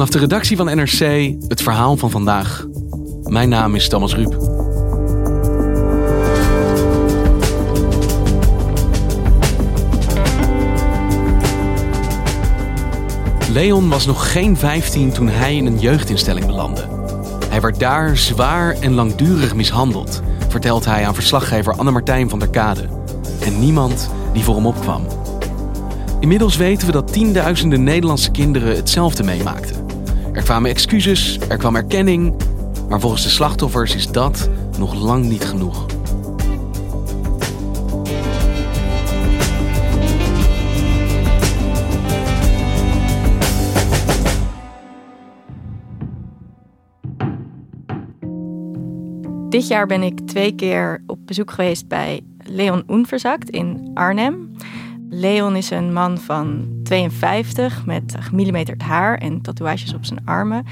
Vanaf de redactie van NRC het verhaal van vandaag. Mijn naam is Thomas Ruip. Leon was nog geen 15 toen hij in een jeugdinstelling belandde. Hij werd daar zwaar en langdurig mishandeld, vertelt hij aan verslaggever Anne-Martijn van der Kade. En niemand die voor hem opkwam. Inmiddels weten we dat tienduizenden Nederlandse kinderen hetzelfde meemaakten. Er kwamen excuses, er kwam erkenning, maar volgens de slachtoffers is dat nog lang niet genoeg. Dit jaar ben ik twee keer op bezoek geweest bij Leon Oenverzakt in Arnhem. Leon is een man van 52 met gemillimeterd haar en tatoeages op zijn armen.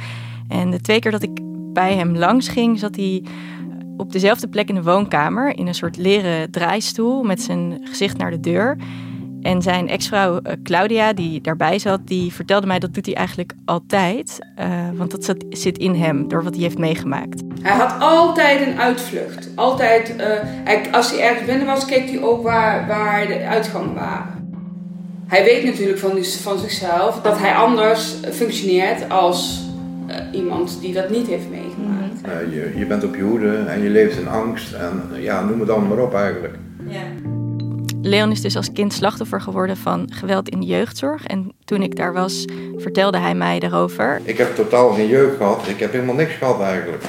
En de twee keer dat ik bij hem langs ging, zat hij op dezelfde plek in de woonkamer in een soort leren draaistoel met zijn gezicht naar de deur. En zijn ex-vrouw eh, Claudia, die daarbij zat, die vertelde mij dat doet hij eigenlijk altijd. Uh, want dat zit in hem, door wat hij heeft meegemaakt. Hij had altijd een uitvlucht. Altijd, hij, als hij ergens binnen was, keek hij ook waar, waar de uitgangen waren. Hij weet natuurlijk van, van zichzelf dat hij anders functioneert als uh, iemand die dat niet heeft meegemaakt. Mm. je, je bent op je hoede en je leeft in angst en ja, noem het dan maar op eigenlijk. Ja. Leon is dus als kind slachtoffer geworden van geweld in de jeugdzorg. En toen ik daar was, vertelde hij mij daarover. Ik heb totaal geen jeugd gehad. Ik heb helemaal niks gehad eigenlijk.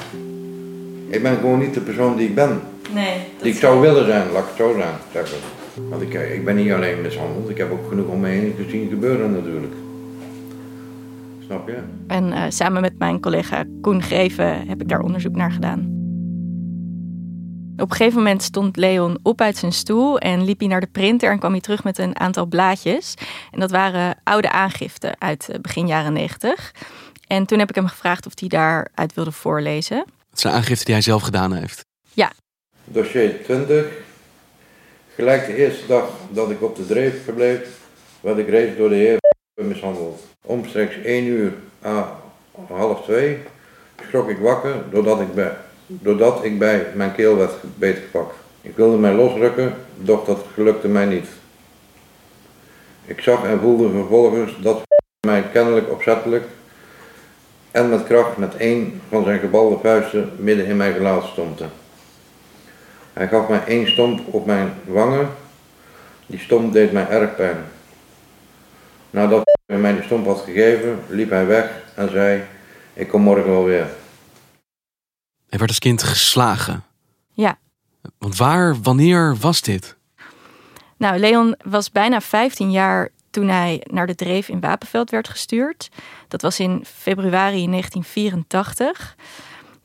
Ik ben gewoon niet de persoon die ik ben. Nee. Die ik zou willen zijn, laat ik het zo zeggen. Want ik, ik ben niet alleen mishandeld, ik heb ook genoeg om me heen gezien gebeuren natuurlijk. Snap je? En uh, samen met mijn collega Koen Greven heb ik daar onderzoek naar gedaan. Op een gegeven moment stond Leon op uit zijn stoel en liep hij naar de printer en kwam hij terug met een aantal blaadjes. En dat waren oude aangiften uit eh, begin jaren negentig. En toen heb ik hem gevraagd of hij daaruit wilde voorlezen. Het zijn aangiften die hij zelf gedaan heeft. Ja. Dossier 20. Gelijk de eerste dag dat ik op de dreef verbleef, werd ik reeds door de heer mishandeld. Omstreeks 1 uur à half 2 schrok ik wakker doordat ik bij doordat ik bij mijn keel werd beetgepakt. Ik wilde mij losrukken, doch dat gelukte mij niet. Ik zag en voelde vervolgens dat mij kennelijk opzettelijk en met kracht met één van zijn gebalde vuisten midden in mijn gelaat stompte. Hij gaf mij één stomp op mijn wangen. Die stomp deed mij erg pijn. Nadat hij mij die stomp had gegeven, liep hij weg en zei: Ik kom morgen wel weer. Hij werd als kind geslagen. Ja. Want waar, wanneer was dit? Nou, Leon was bijna 15 jaar toen hij naar de Dreef in Wapenveld werd gestuurd. Dat was in februari 1984.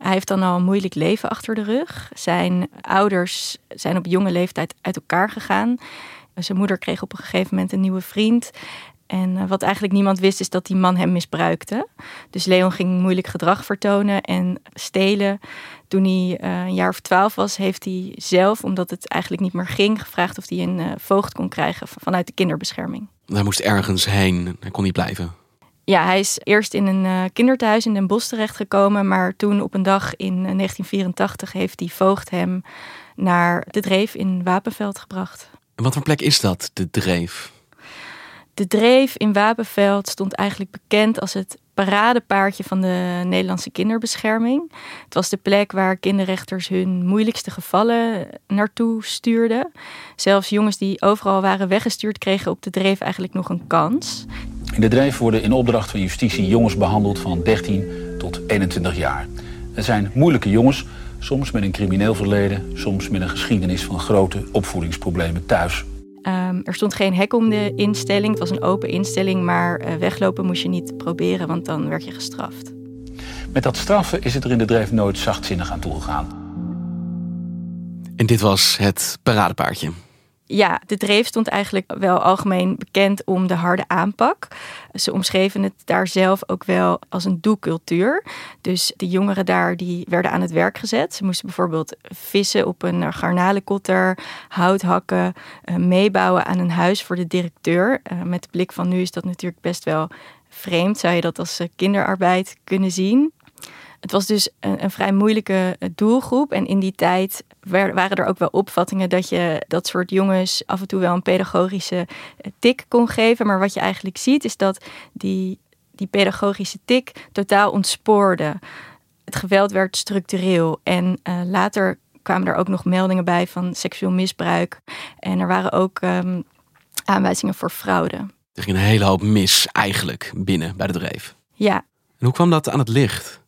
Hij heeft dan al een moeilijk leven achter de rug. Zijn ouders zijn op jonge leeftijd uit elkaar gegaan. Zijn moeder kreeg op een gegeven moment een nieuwe vriend. En eh, wat eigenlijk niemand wist, is dat die man hem misbruikte. Dus Leon ging moeilijk gedrag vertonen en stelen. Toen hij uh, een jaar of twaalf was, heeft hij zelf, omdat het eigenlijk niet meer ging, gevraagd of hij een uh, voogd kon krijgen vanuit de kinderbescherming. Hij moest ergens heen, hij kon niet blijven. Ja, hij is eerst in een uh, kinderthuis in Den Bosch terechtgekomen, maar toen op een dag in 1984 heeft die voogd hem naar de Dreef in Wapenveld gebracht. En wat voor plek is dat, de Dreef? De Dreef in Wapenveld stond eigenlijk bekend als het paradepaardje van de Nederlandse kinderbescherming. Het was de plek waar kinderrechters hun moeilijkste gevallen naartoe stuurden. Zelfs jongens die overal waren weggestuurd kregen op de Dreef eigenlijk nog een kans. In de Dreef worden in opdracht van justitie jongens behandeld van 13 tot 21 jaar. Het zijn moeilijke jongens, soms met een crimineel verleden, soms met een geschiedenis van grote opvoedingsproblemen thuis. Ehm, er stond geen hek om de instelling. Het was een open instelling, maar eh, weglopen moest je niet proberen, want dan werd je gestraft. Met dat straffen is het er in de dreef nooit zachtzinnig aan toegegaan. En dit was het paradepaardje. Ja, de dreef stond eigenlijk wel algemeen bekend om de harde aanpak. Ze omschreven het daar zelf ook wel als een doecultuur. Dus de jongeren daar die werden aan het werk gezet. Ze moesten bijvoorbeeld vissen op een garnalenkotter, hout hakken, eh, meebouwen aan een huis voor de directeur. Eh, met de blik van nu is dat natuurlijk best wel vreemd. Zou je dat als eh, kinderarbeid kunnen zien? Het was dus een, een, vrij moeilijke doelgroep. En in die tijd waren er ook wel opvattingen dat je dat soort jongens af en toe wel een pedagogische tik kon geven. Maar wat je eigenlijk ziet is dat die, die pedagogische tik totaal ontspoorde. Het geweld werd structureel. En uh, later kwamen er ook nog meldingen bij van seksueel misbruik. En er waren ook um, aanwijzingen voor fraude. Er ging een hele hoop mis eigenlijk binnen bij de dreef. Ja. En hoe kwam dat aan het licht?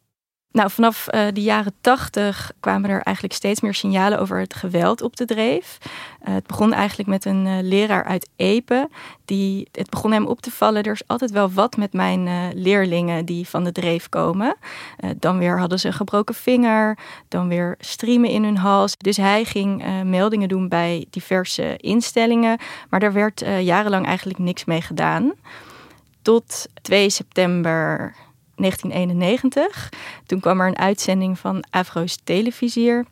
Nou, vanaf uh, de jaren tachtig kwamen er eigenlijk steeds meer signalen over het geweld op de dreef. Uh, het begon eigenlijk met een uh, leraar uit Epe. Die, het begon hem op te vallen, er is altijd wel wat met mijn leerlingen die van de dreef komen. dan weer hadden ze een gebroken vinger, dan weer striemen in hun hals. Dus hij ging meldingen doen bij diverse instellingen. Maar daar werd jarenlang eigenlijk niks mee gedaan. Tot 2 september 1991. Toen kwam er een uitzending van Afro's Televisier.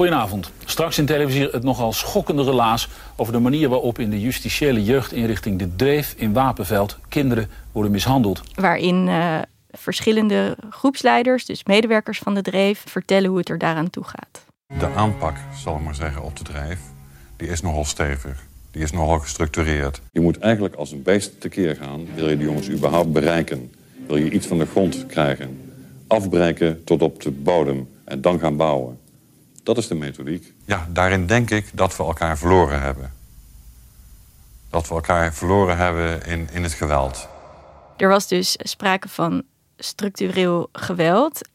Goedenavond. Straks in televisie het nogal schokkende relaas over de manier waarop in de justitiële jeugdinrichting De Dreef in Wapenveld kinderen worden mishandeld. Waarin uh, verschillende groepsleiders, dus medewerkers van De Dreef, vertellen hoe het er daaraan toe gaat. De aanpak, zal ik maar zeggen, op De Dreef, die is nogal stevig. Die is nogal gestructureerd. Je moet eigenlijk als een beest tekeer gaan. Wil je de jongens überhaupt bereiken? Wil je iets van de grond krijgen? Afbreken tot op de bodem en dan gaan bouwen. Dat is de methodiek. Ja, daarin denk ik dat we elkaar verloren hebben. Dat we elkaar verloren hebben in, in het geweld. Er was dus sprake van structureel geweld.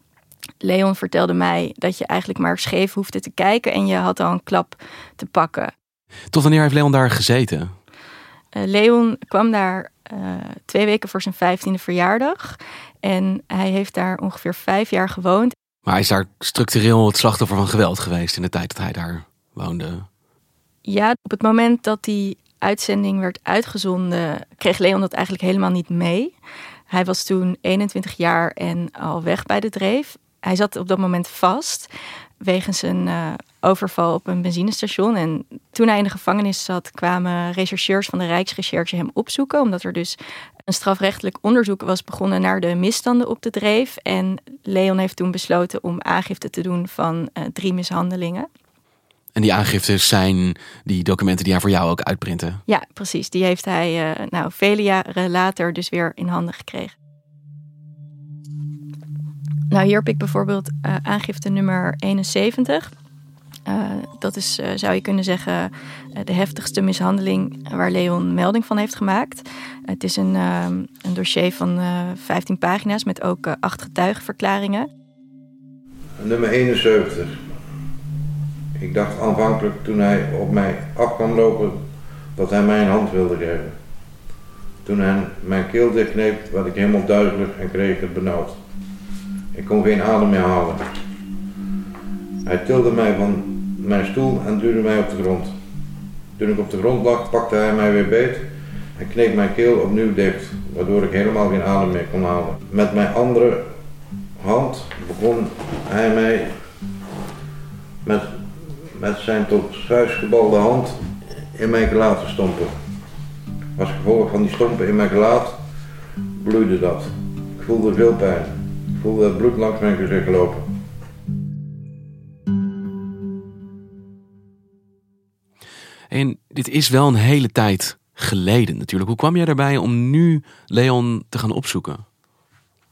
Leon vertelde mij dat je eigenlijk maar scheef hoefde te kijken en je had al een klap te pakken. Tot wanneer heeft Leon daar gezeten? Uh, Leon kwam daar uh, twee weken voor zijn vijftiende verjaardag. En hij heeft daar ongeveer vijf jaar gewoond. Maar hij is daar structureel het slachtoffer van geweld geweest in de tijd dat hij daar woonde. Ja, op het moment dat die uitzending werd uitgezonden, kreeg Leon dat eigenlijk helemaal niet mee. Hij was toen 21 jaar en al weg bij de dreef. Hij zat op dat moment vast wegens een uh, overval op een benzinestation. En toen hij in de gevangenis zat, kwamen rechercheurs van de Rijksrecherche hem opzoeken. Omdat er dus een strafrechtelijk onderzoek was begonnen naar de misstanden op de dreef. En Leon heeft toen besloten om aangifte te doen van uh, drie mishandelingen. En die aangiftes zijn die documenten die hij voor jou ook uitprinten? Ja, precies. Die heeft hij uh, nou, vele jaren later dus weer in handen gekregen. Nou, hier heb ik bijvoorbeeld uh, aangifte nummer 71. Uh, dat is, uh, zou je kunnen zeggen, de heftigste mishandeling waar Leon melding van heeft gemaakt. het is een, een dossier van 15 pagina's met ook acht getuigenverklaringen. Nummer 71. Ik dacht aanvankelijk toen hij op mij af kwam lopen dat hij mij een hand wilde geven. Toen hij mijn keel dichtkneep, werd ik helemaal duizelig en kreeg het benauwd. Ik kon geen adem meer halen. Hij tilde mij van mijn stoel en duwde mij op de grond. Toen ik op de grond lag, pakte hij mij weer beet en kneep mijn keel opnieuw dicht, waardoor ik helemaal geen adem meer kon halen. Met mijn andere hand begon hij mij met, met zijn tot vuist gebalde hand in mijn gelaat te stompen. Als gevolg van die stompen in mijn gelaat bloeide dat. Ik voelde veel pijn voelde het bloed langs mijn gezicht lopen. En dit is wel een hele tijd geleden natuurlijk. Hoe kwam jij erbij om nu Leon te gaan opzoeken?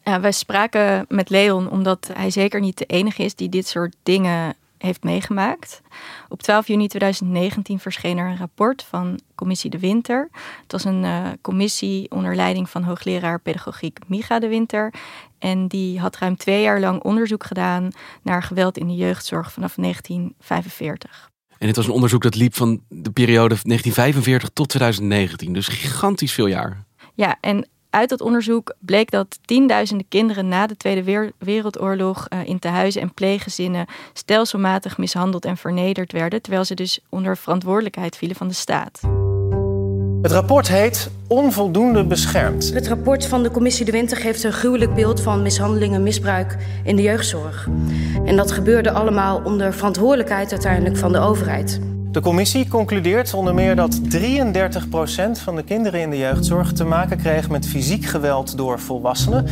Ja, wij spraken met Leon omdat hij zeker niet de enige is die dit soort dingen heeft meegemaakt. Op 12 juni 2019 verscheen er een rapport van Commissie De Winter. Het was een uh, commissie onder leiding van hoogleraar pedagogiek Micha De Winter. En die had ruim twee jaar lang onderzoek gedaan naar geweld in de jeugdzorg vanaf 1945. En dit was een onderzoek dat liep van de periode 1945 tot 2019, dus gigantisch veel jaar. Ja, en uit dat onderzoek bleek dat tienduizenden kinderen na de Tweede Wereldoorlog uh, in tehuizen en pleeggezinnen stelselmatig mishandeld en vernederd werden, terwijl ze dus onder verantwoordelijkheid vielen van de staat. Het rapport heet Onvoldoende beschermd. Het rapport van de commissie De Winter geeft een gruwelijk beeld van mishandeling en misbruik in de jeugdzorg. En dat gebeurde allemaal onder verantwoordelijkheid uiteindelijk van de overheid. De commissie concludeert onder meer dat 33% van de kinderen in de jeugdzorg te maken kreeg met fysiek geweld door volwassenen.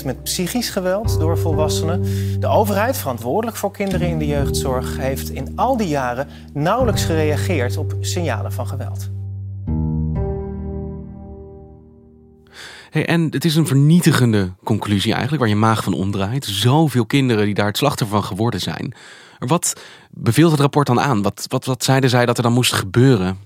43% met psychisch geweld door volwassenen. De overheid, verantwoordelijk voor kinderen in de jeugdzorg, heeft in al die jaren nauwelijks gereageerd op signalen van geweld. Hey, en het is een vernietigende conclusie eigenlijk, waar je maag van omdraait. Zoveel kinderen die daar het slachtoffer van geworden zijn. Wat beveelt het rapport dan aan? Wat, wat, wat zeiden zij dat er dan moest gebeuren?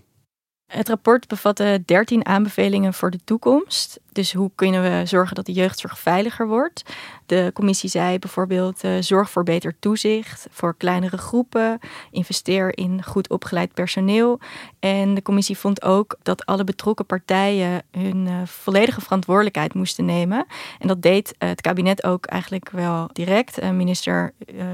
Het rapport bevatte 13 aanbevelingen voor de toekomst. Dus hoe kunnen we zorgen dat de jeugdzorg veiliger wordt? De commissie zei bijvoorbeeld: uh, zorg voor beter toezicht, voor kleinere groepen, investeer in goed opgeleid personeel. En de commissie vond ook dat alle betrokken partijen hun uh, volledige verantwoordelijkheid moesten nemen. En dat deed uh, het kabinet ook eigenlijk wel direct. minister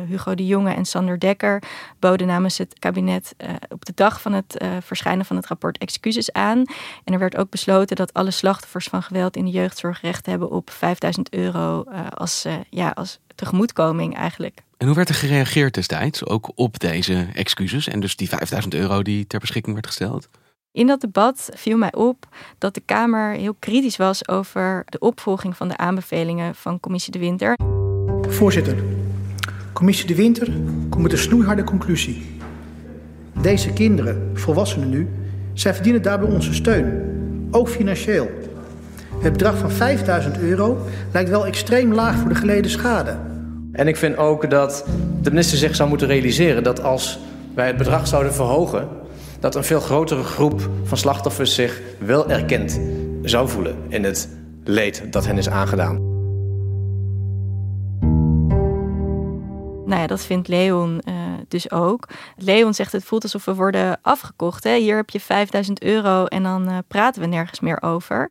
Hugo de Jonge en Sander Dekker boden namens het kabinet op de dag van het verschijnen van het rapport excuses aan. En er werd ook besloten dat alle slachtoffers van geweld in de jeugdzorg recht hebben op 5000 euro uh, als, uh, ja, als tegemoetkoming eigenlijk. En hoe werd er gereageerd destijds ook op deze excuses en dus die 5000 euro die ter beschikking werd gesteld? In dat debat viel mij op dat de Kamer heel kritisch was over de opvolging van de aanbevelingen van Commissie de Winter. Voorzitter, Commissie de Winter komt met een snoeiharde conclusie. Deze kinderen, volwassenen nu, zij verdienen daarbij onze steun, ook financieel. Het bedrag van 5000 euro lijkt wel extreem laag voor de geleden schade. En ik vind ook dat de minister zich zou moeten realiseren dat als wij het bedrag zouden verhogen, dat een veel grotere groep van slachtoffers zich wel erkend zou voelen in het leed dat hen is aangedaan. Nou ja, dat vindt Leon uh, dus ook. Leon zegt het voelt alsof we worden afgekocht. Hè? Hier heb je 5000 euro en dan uh, praten we nergens meer over.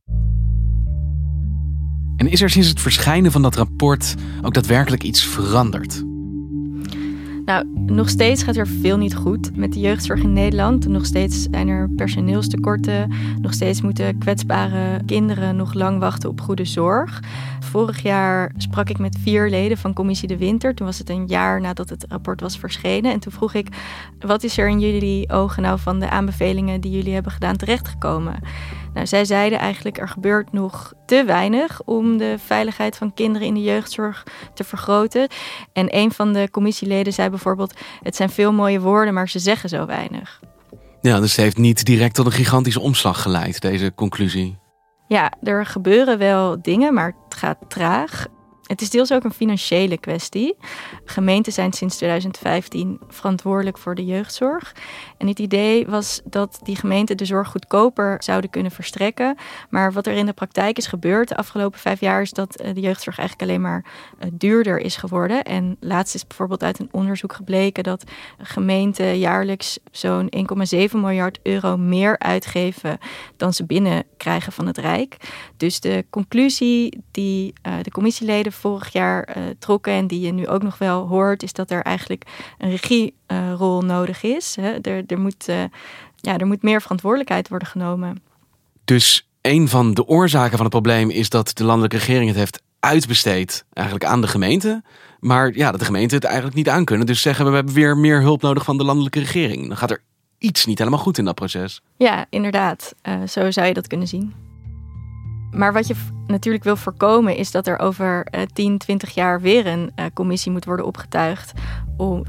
En is er sinds het verschijnen van dat rapport ook daadwerkelijk iets veranderd? Nou, nog steeds gaat er veel niet goed met de jeugdzorg in Nederland. Nog steeds zijn er personeelstekorten. Nog steeds moeten kwetsbare kinderen nog lang wachten op goede zorg. Vorig jaar sprak ik met vier leden van Commissie De Winter. Toen was het een jaar nadat het rapport was verschenen. En toen vroeg ik: wat is er in jullie ogen nou van de aanbevelingen die jullie hebben gedaan terechtgekomen? Nou, zij zeiden eigenlijk er gebeurt nog te weinig om de veiligheid van kinderen in de jeugdzorg te vergroten. En een van de commissieleden zei bijvoorbeeld: het zijn veel mooie woorden, maar ze zeggen zo weinig. Ja, dus het heeft niet direct tot een gigantische omslag geleid, deze conclusie. Ja, er gebeuren wel dingen, maar het gaat traag. Het is deels ook een financiële kwestie. Gemeenten zijn sinds 2015 verantwoordelijk voor de jeugdzorg. En het idee was dat die gemeenten de zorg goedkoper zouden kunnen verstrekken. Maar wat er in de praktijk is gebeurd de afgelopen vijf jaar is dat eh, de jeugdzorg eigenlijk alleen maar eh, duurder is geworden. En laatst is bijvoorbeeld uit een onderzoek gebleken dat gemeenten jaarlijks zo'n 1,7 miljard euro meer uitgeven dan ze binnenkrijgen van het Rijk. Dus de conclusie die uh, de commissieleden vorig jaar uh, trokken en die je nu ook nog wel hoort, is dat er eigenlijk een regierol nodig is. Hè? Er, er, moet, uh, ja, er moet meer verantwoordelijkheid worden genomen. Dus een van de oorzaken van het probleem is dat de landelijke regering het heeft uitbesteed eigenlijk aan de gemeente. Maar ja, dat de gemeenten het eigenlijk niet aankunnen. Dus zeggen we, we hebben weer meer hulp nodig van de landelijke regering. Dan gaat er iets niet helemaal goed in dat proces. Ja, inderdaad. zo zou je dat kunnen zien. Maar wat je natuurlijk wil voorkomen is dat er over uh, 10, 20 jaar weer een uh, commissie moet worden opgetuigd.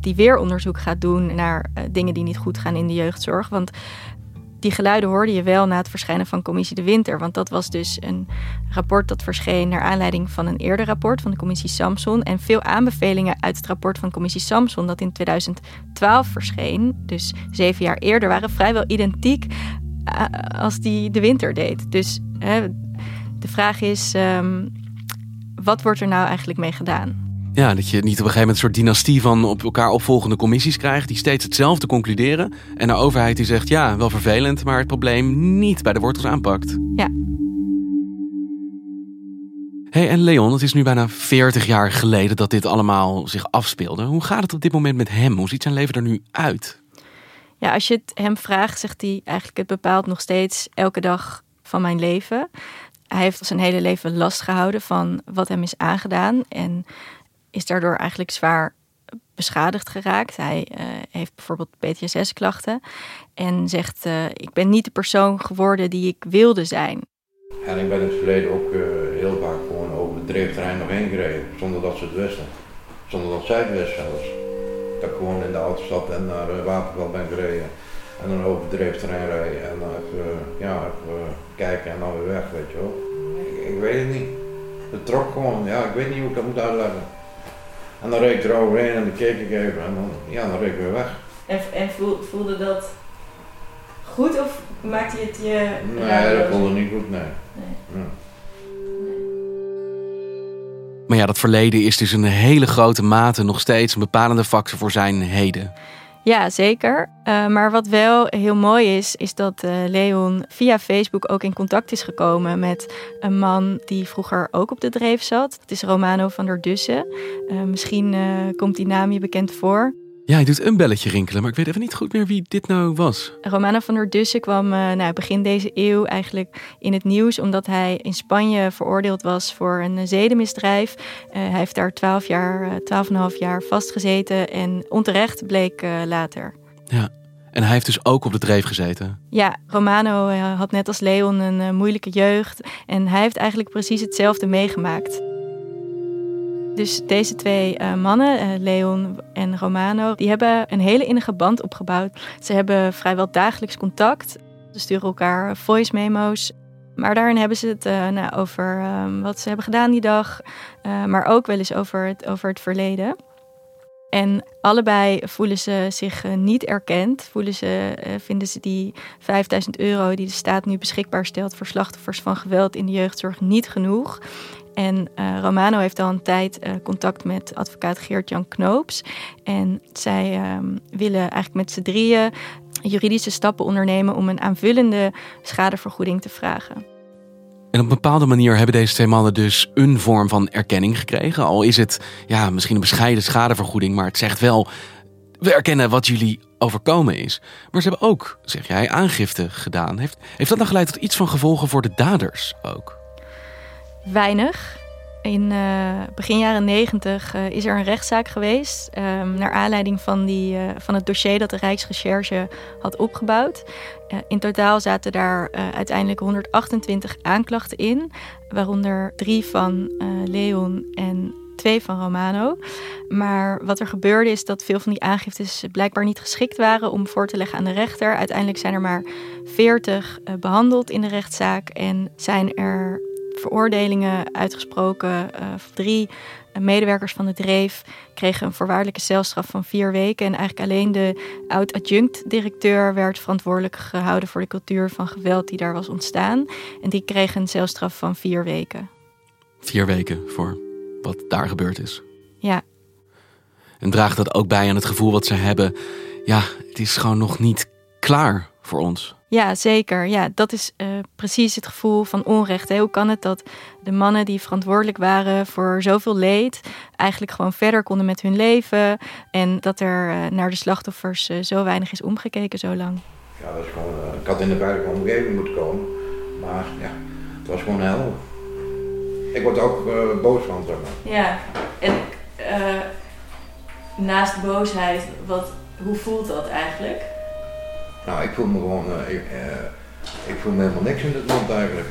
Die weer onderzoek gaat doen naar uh, dingen die niet goed gaan in de jeugdzorg. Want die geluiden hoorde je wel na het verschijnen van Commissie de Winter. Want dat was dus een rapport dat verscheen naar aanleiding van een eerder rapport van de Commissie Samson. En veel aanbevelingen uit het rapport van Commissie Samson, dat in 2012 verscheen, dus zeven jaar eerder, waren vrijwel identiek eh, als die de Winter deed. Dus de vraag is, um, wat wordt er nou eigenlijk mee gedaan? Ja, dat je niet op een gegeven moment een soort dynastie van op elkaar opvolgende commissies krijgt die steeds hetzelfde concluderen. En de overheid die zegt ja, wel vervelend, maar het probleem niet bij de wortels aanpakt. Ja. Hey, en Leon, het is nu bijna 40 jaar geleden dat dit allemaal zich afspeelde. Hoe gaat het op dit moment met hem? Hoe ziet zijn leven er nu uit? Ja, als je het hem vraagt, zegt hij eigenlijk: het bepaalt nog steeds elke dag van mijn leven. Hij heeft zijn hele leven last gehouden van wat hem is aangedaan. En is daardoor eigenlijk zwaar beschadigd geraakt. Hij uh, heeft bijvoorbeeld PTSS-klachten en zegt: uh, Ik ben niet de persoon geworden die ik wilde zijn. En ik ben in het verleden ook uh, heel vaak gewoon over het dreefterrein nog heen gereden, zonder dat ze het wisten. Zonder dat zij het wisten zelfs. Dat ik gewoon in de auto stap en naar Waterveld ben gereden. En dan over het dreefterrein rijden en dan even, ja, even kijken en dan weer weg, weet je wel. Ik, ik weet het niet. Het trok gewoon, ja, ik weet niet hoe ik dat moet uitleggen. En dan reed ik eroverheen en dan keek ik even en dan, ja, dan reed ik weer weg. En, en voelde dat goed of maakte je het je... Nee, dat voelde niet goed, nee. nee. Maar ja, dat verleden is dus een hele grote mate nog steeds een bepalende factor voor zijn heden. Ja, zeker. Uh, maar wat wel heel mooi is, is dat uh, Leon via Facebook ook in contact is gekomen met een man die vroeger ook op de dreef zat. Dat is Romano van der Dussen. Uh, misschien komt die naam je bekend voor. Ja, hij doet een belletje rinkelen, maar ik weet even niet goed meer wie dit nou was. Romano van der Dussen kwam nou, begin deze eeuw eigenlijk in het nieuws... omdat hij in Spanje veroordeeld was voor een zedenmisdrijf. hij heeft daar 12 jaar, 12,5 jaar vastgezeten en onterecht bleek later. Ja, en hij heeft dus ook op de dreef gezeten. Ja, Romano had net als Leon een moeilijke jeugd. En hij heeft eigenlijk precies hetzelfde meegemaakt. Dus deze twee uh, mannen, uh, Leon en Romano, die hebben een hele innige band opgebouwd. Ze hebben vrijwel dagelijks contact. Ze sturen elkaar voice memo's. Maar daarin hebben ze het uh, nou, over wat ze hebben gedaan die dag, maar ook wel eens over het, over het verleden. En allebei voelen ze zich niet erkend. Voelen ze, vinden ze die 5000 euro die de staat nu beschikbaar stelt voor slachtoffers van geweld in de jeugdzorg niet genoeg. En uh, Romano heeft al een tijd uh, contact met advocaat Geert-Jan Knoops. En zij um, willen eigenlijk met z'n drieën juridische stappen ondernemen om een aanvullende schadevergoeding te vragen. En op een bepaalde manier hebben deze twee mannen dus een vorm van erkenning gekregen. Al is het ja, misschien een bescheiden schadevergoeding, maar het zegt wel: we erkennen wat jullie overkomen is. Maar ze hebben ook, zeg jij, aangifte gedaan. Heeft, heeft dat dan geleid tot iets van gevolgen voor de daders ook? Weinig. In uh, begin jaren negentig uh, is er een rechtszaak geweest. Um, naar aanleiding van, die, uh, van het dossier dat de Rijksrecherche had opgebouwd. in totaal zaten daar uiteindelijk 128 aanklachten in. Waaronder drie van Leon en twee van Romano. Maar wat er gebeurde is dat veel van die aangiftes blijkbaar niet geschikt waren om voor te leggen aan de rechter. Uiteindelijk zijn er maar 40 behandeld in de rechtszaak en zijn er veroordelingen uitgesproken. Uh, drie medewerkers van de Dreef kregen een voorwaardelijke celstraf van vier weken. En eigenlijk alleen de oud-adjunct-directeur werd verantwoordelijk gehouden voor de cultuur van geweld die daar was ontstaan. En die kreeg een celstraf van vier weken. Vier weken voor wat daar gebeurd is. Ja. En draagt dat ook bij aan het gevoel wat ze hebben? Ja, het is gewoon nog niet klaar voor ons. Ja, zeker. Ja, dat is uh, precies het gevoel van onrecht. Hè. Hoe kan het dat de mannen die verantwoordelijk waren voor zoveel leed, eigenlijk gewoon verder konden met hun leven en dat er uh, naar de slachtoffers uh, zo weinig is omgekeken zo lang? Ja, dat is gewoon. ik had in de veilige omgeving moeten komen, maar ja, het was gewoon hel. Ik word ook boos van, zeg maar. Ja, en naast boosheid, wat, hoe voelt dat eigenlijk? Nou, ik voel me gewoon, uh, ik, uh, ik, voel me helemaal niks in dit land eigenlijk.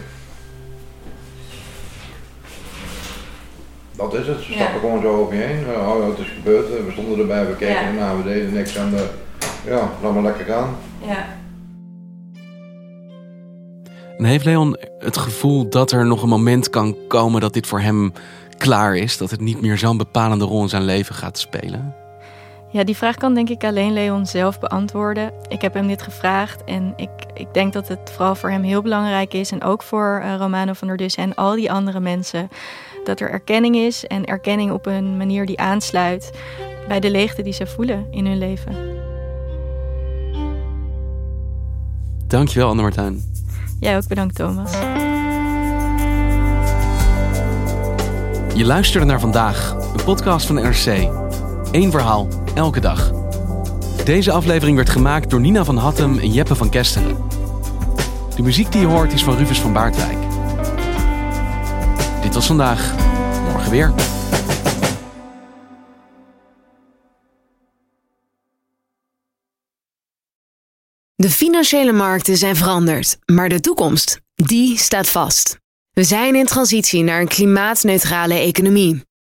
Dat is het, ze stappen gewoon zo over je heen. Uh, oh, het is gebeurd, we stonden erbij, we keken ja. ernaar, we deden niks aan de, ja, laat maar lekker gaan. Ja. En heeft Leon het gevoel dat er nog een moment kan komen dat dit voor hem klaar is? Dat het niet meer zo'n bepalende rol in zijn leven gaat spelen? Ja, die vraag kan denk ik alleen Leon zelf beantwoorden. Ik heb hem dit gevraagd en ik, ik denk dat het vooral voor hem heel belangrijk is. En ook voor uh, Romano van der Dus en al die andere mensen. Dat er erkenning is en erkenning op een manier die aansluit bij de leegte die ze voelen in hun leven. Dankjewel, Anne Martijn. Jij ook bedankt, Thomas. Je luisterde naar vandaag, een podcast van NRC. Eén verhaal, elke dag. Deze aflevering werd gemaakt door Nina van Hattem en Jeppe van Kesteren. De muziek die je hoort is van Rufus van Baardwijk. Dit was vandaag, morgen weer. De financiële markten zijn veranderd, maar de toekomst, die staat vast. We zijn in transitie naar een klimaatneutrale economie.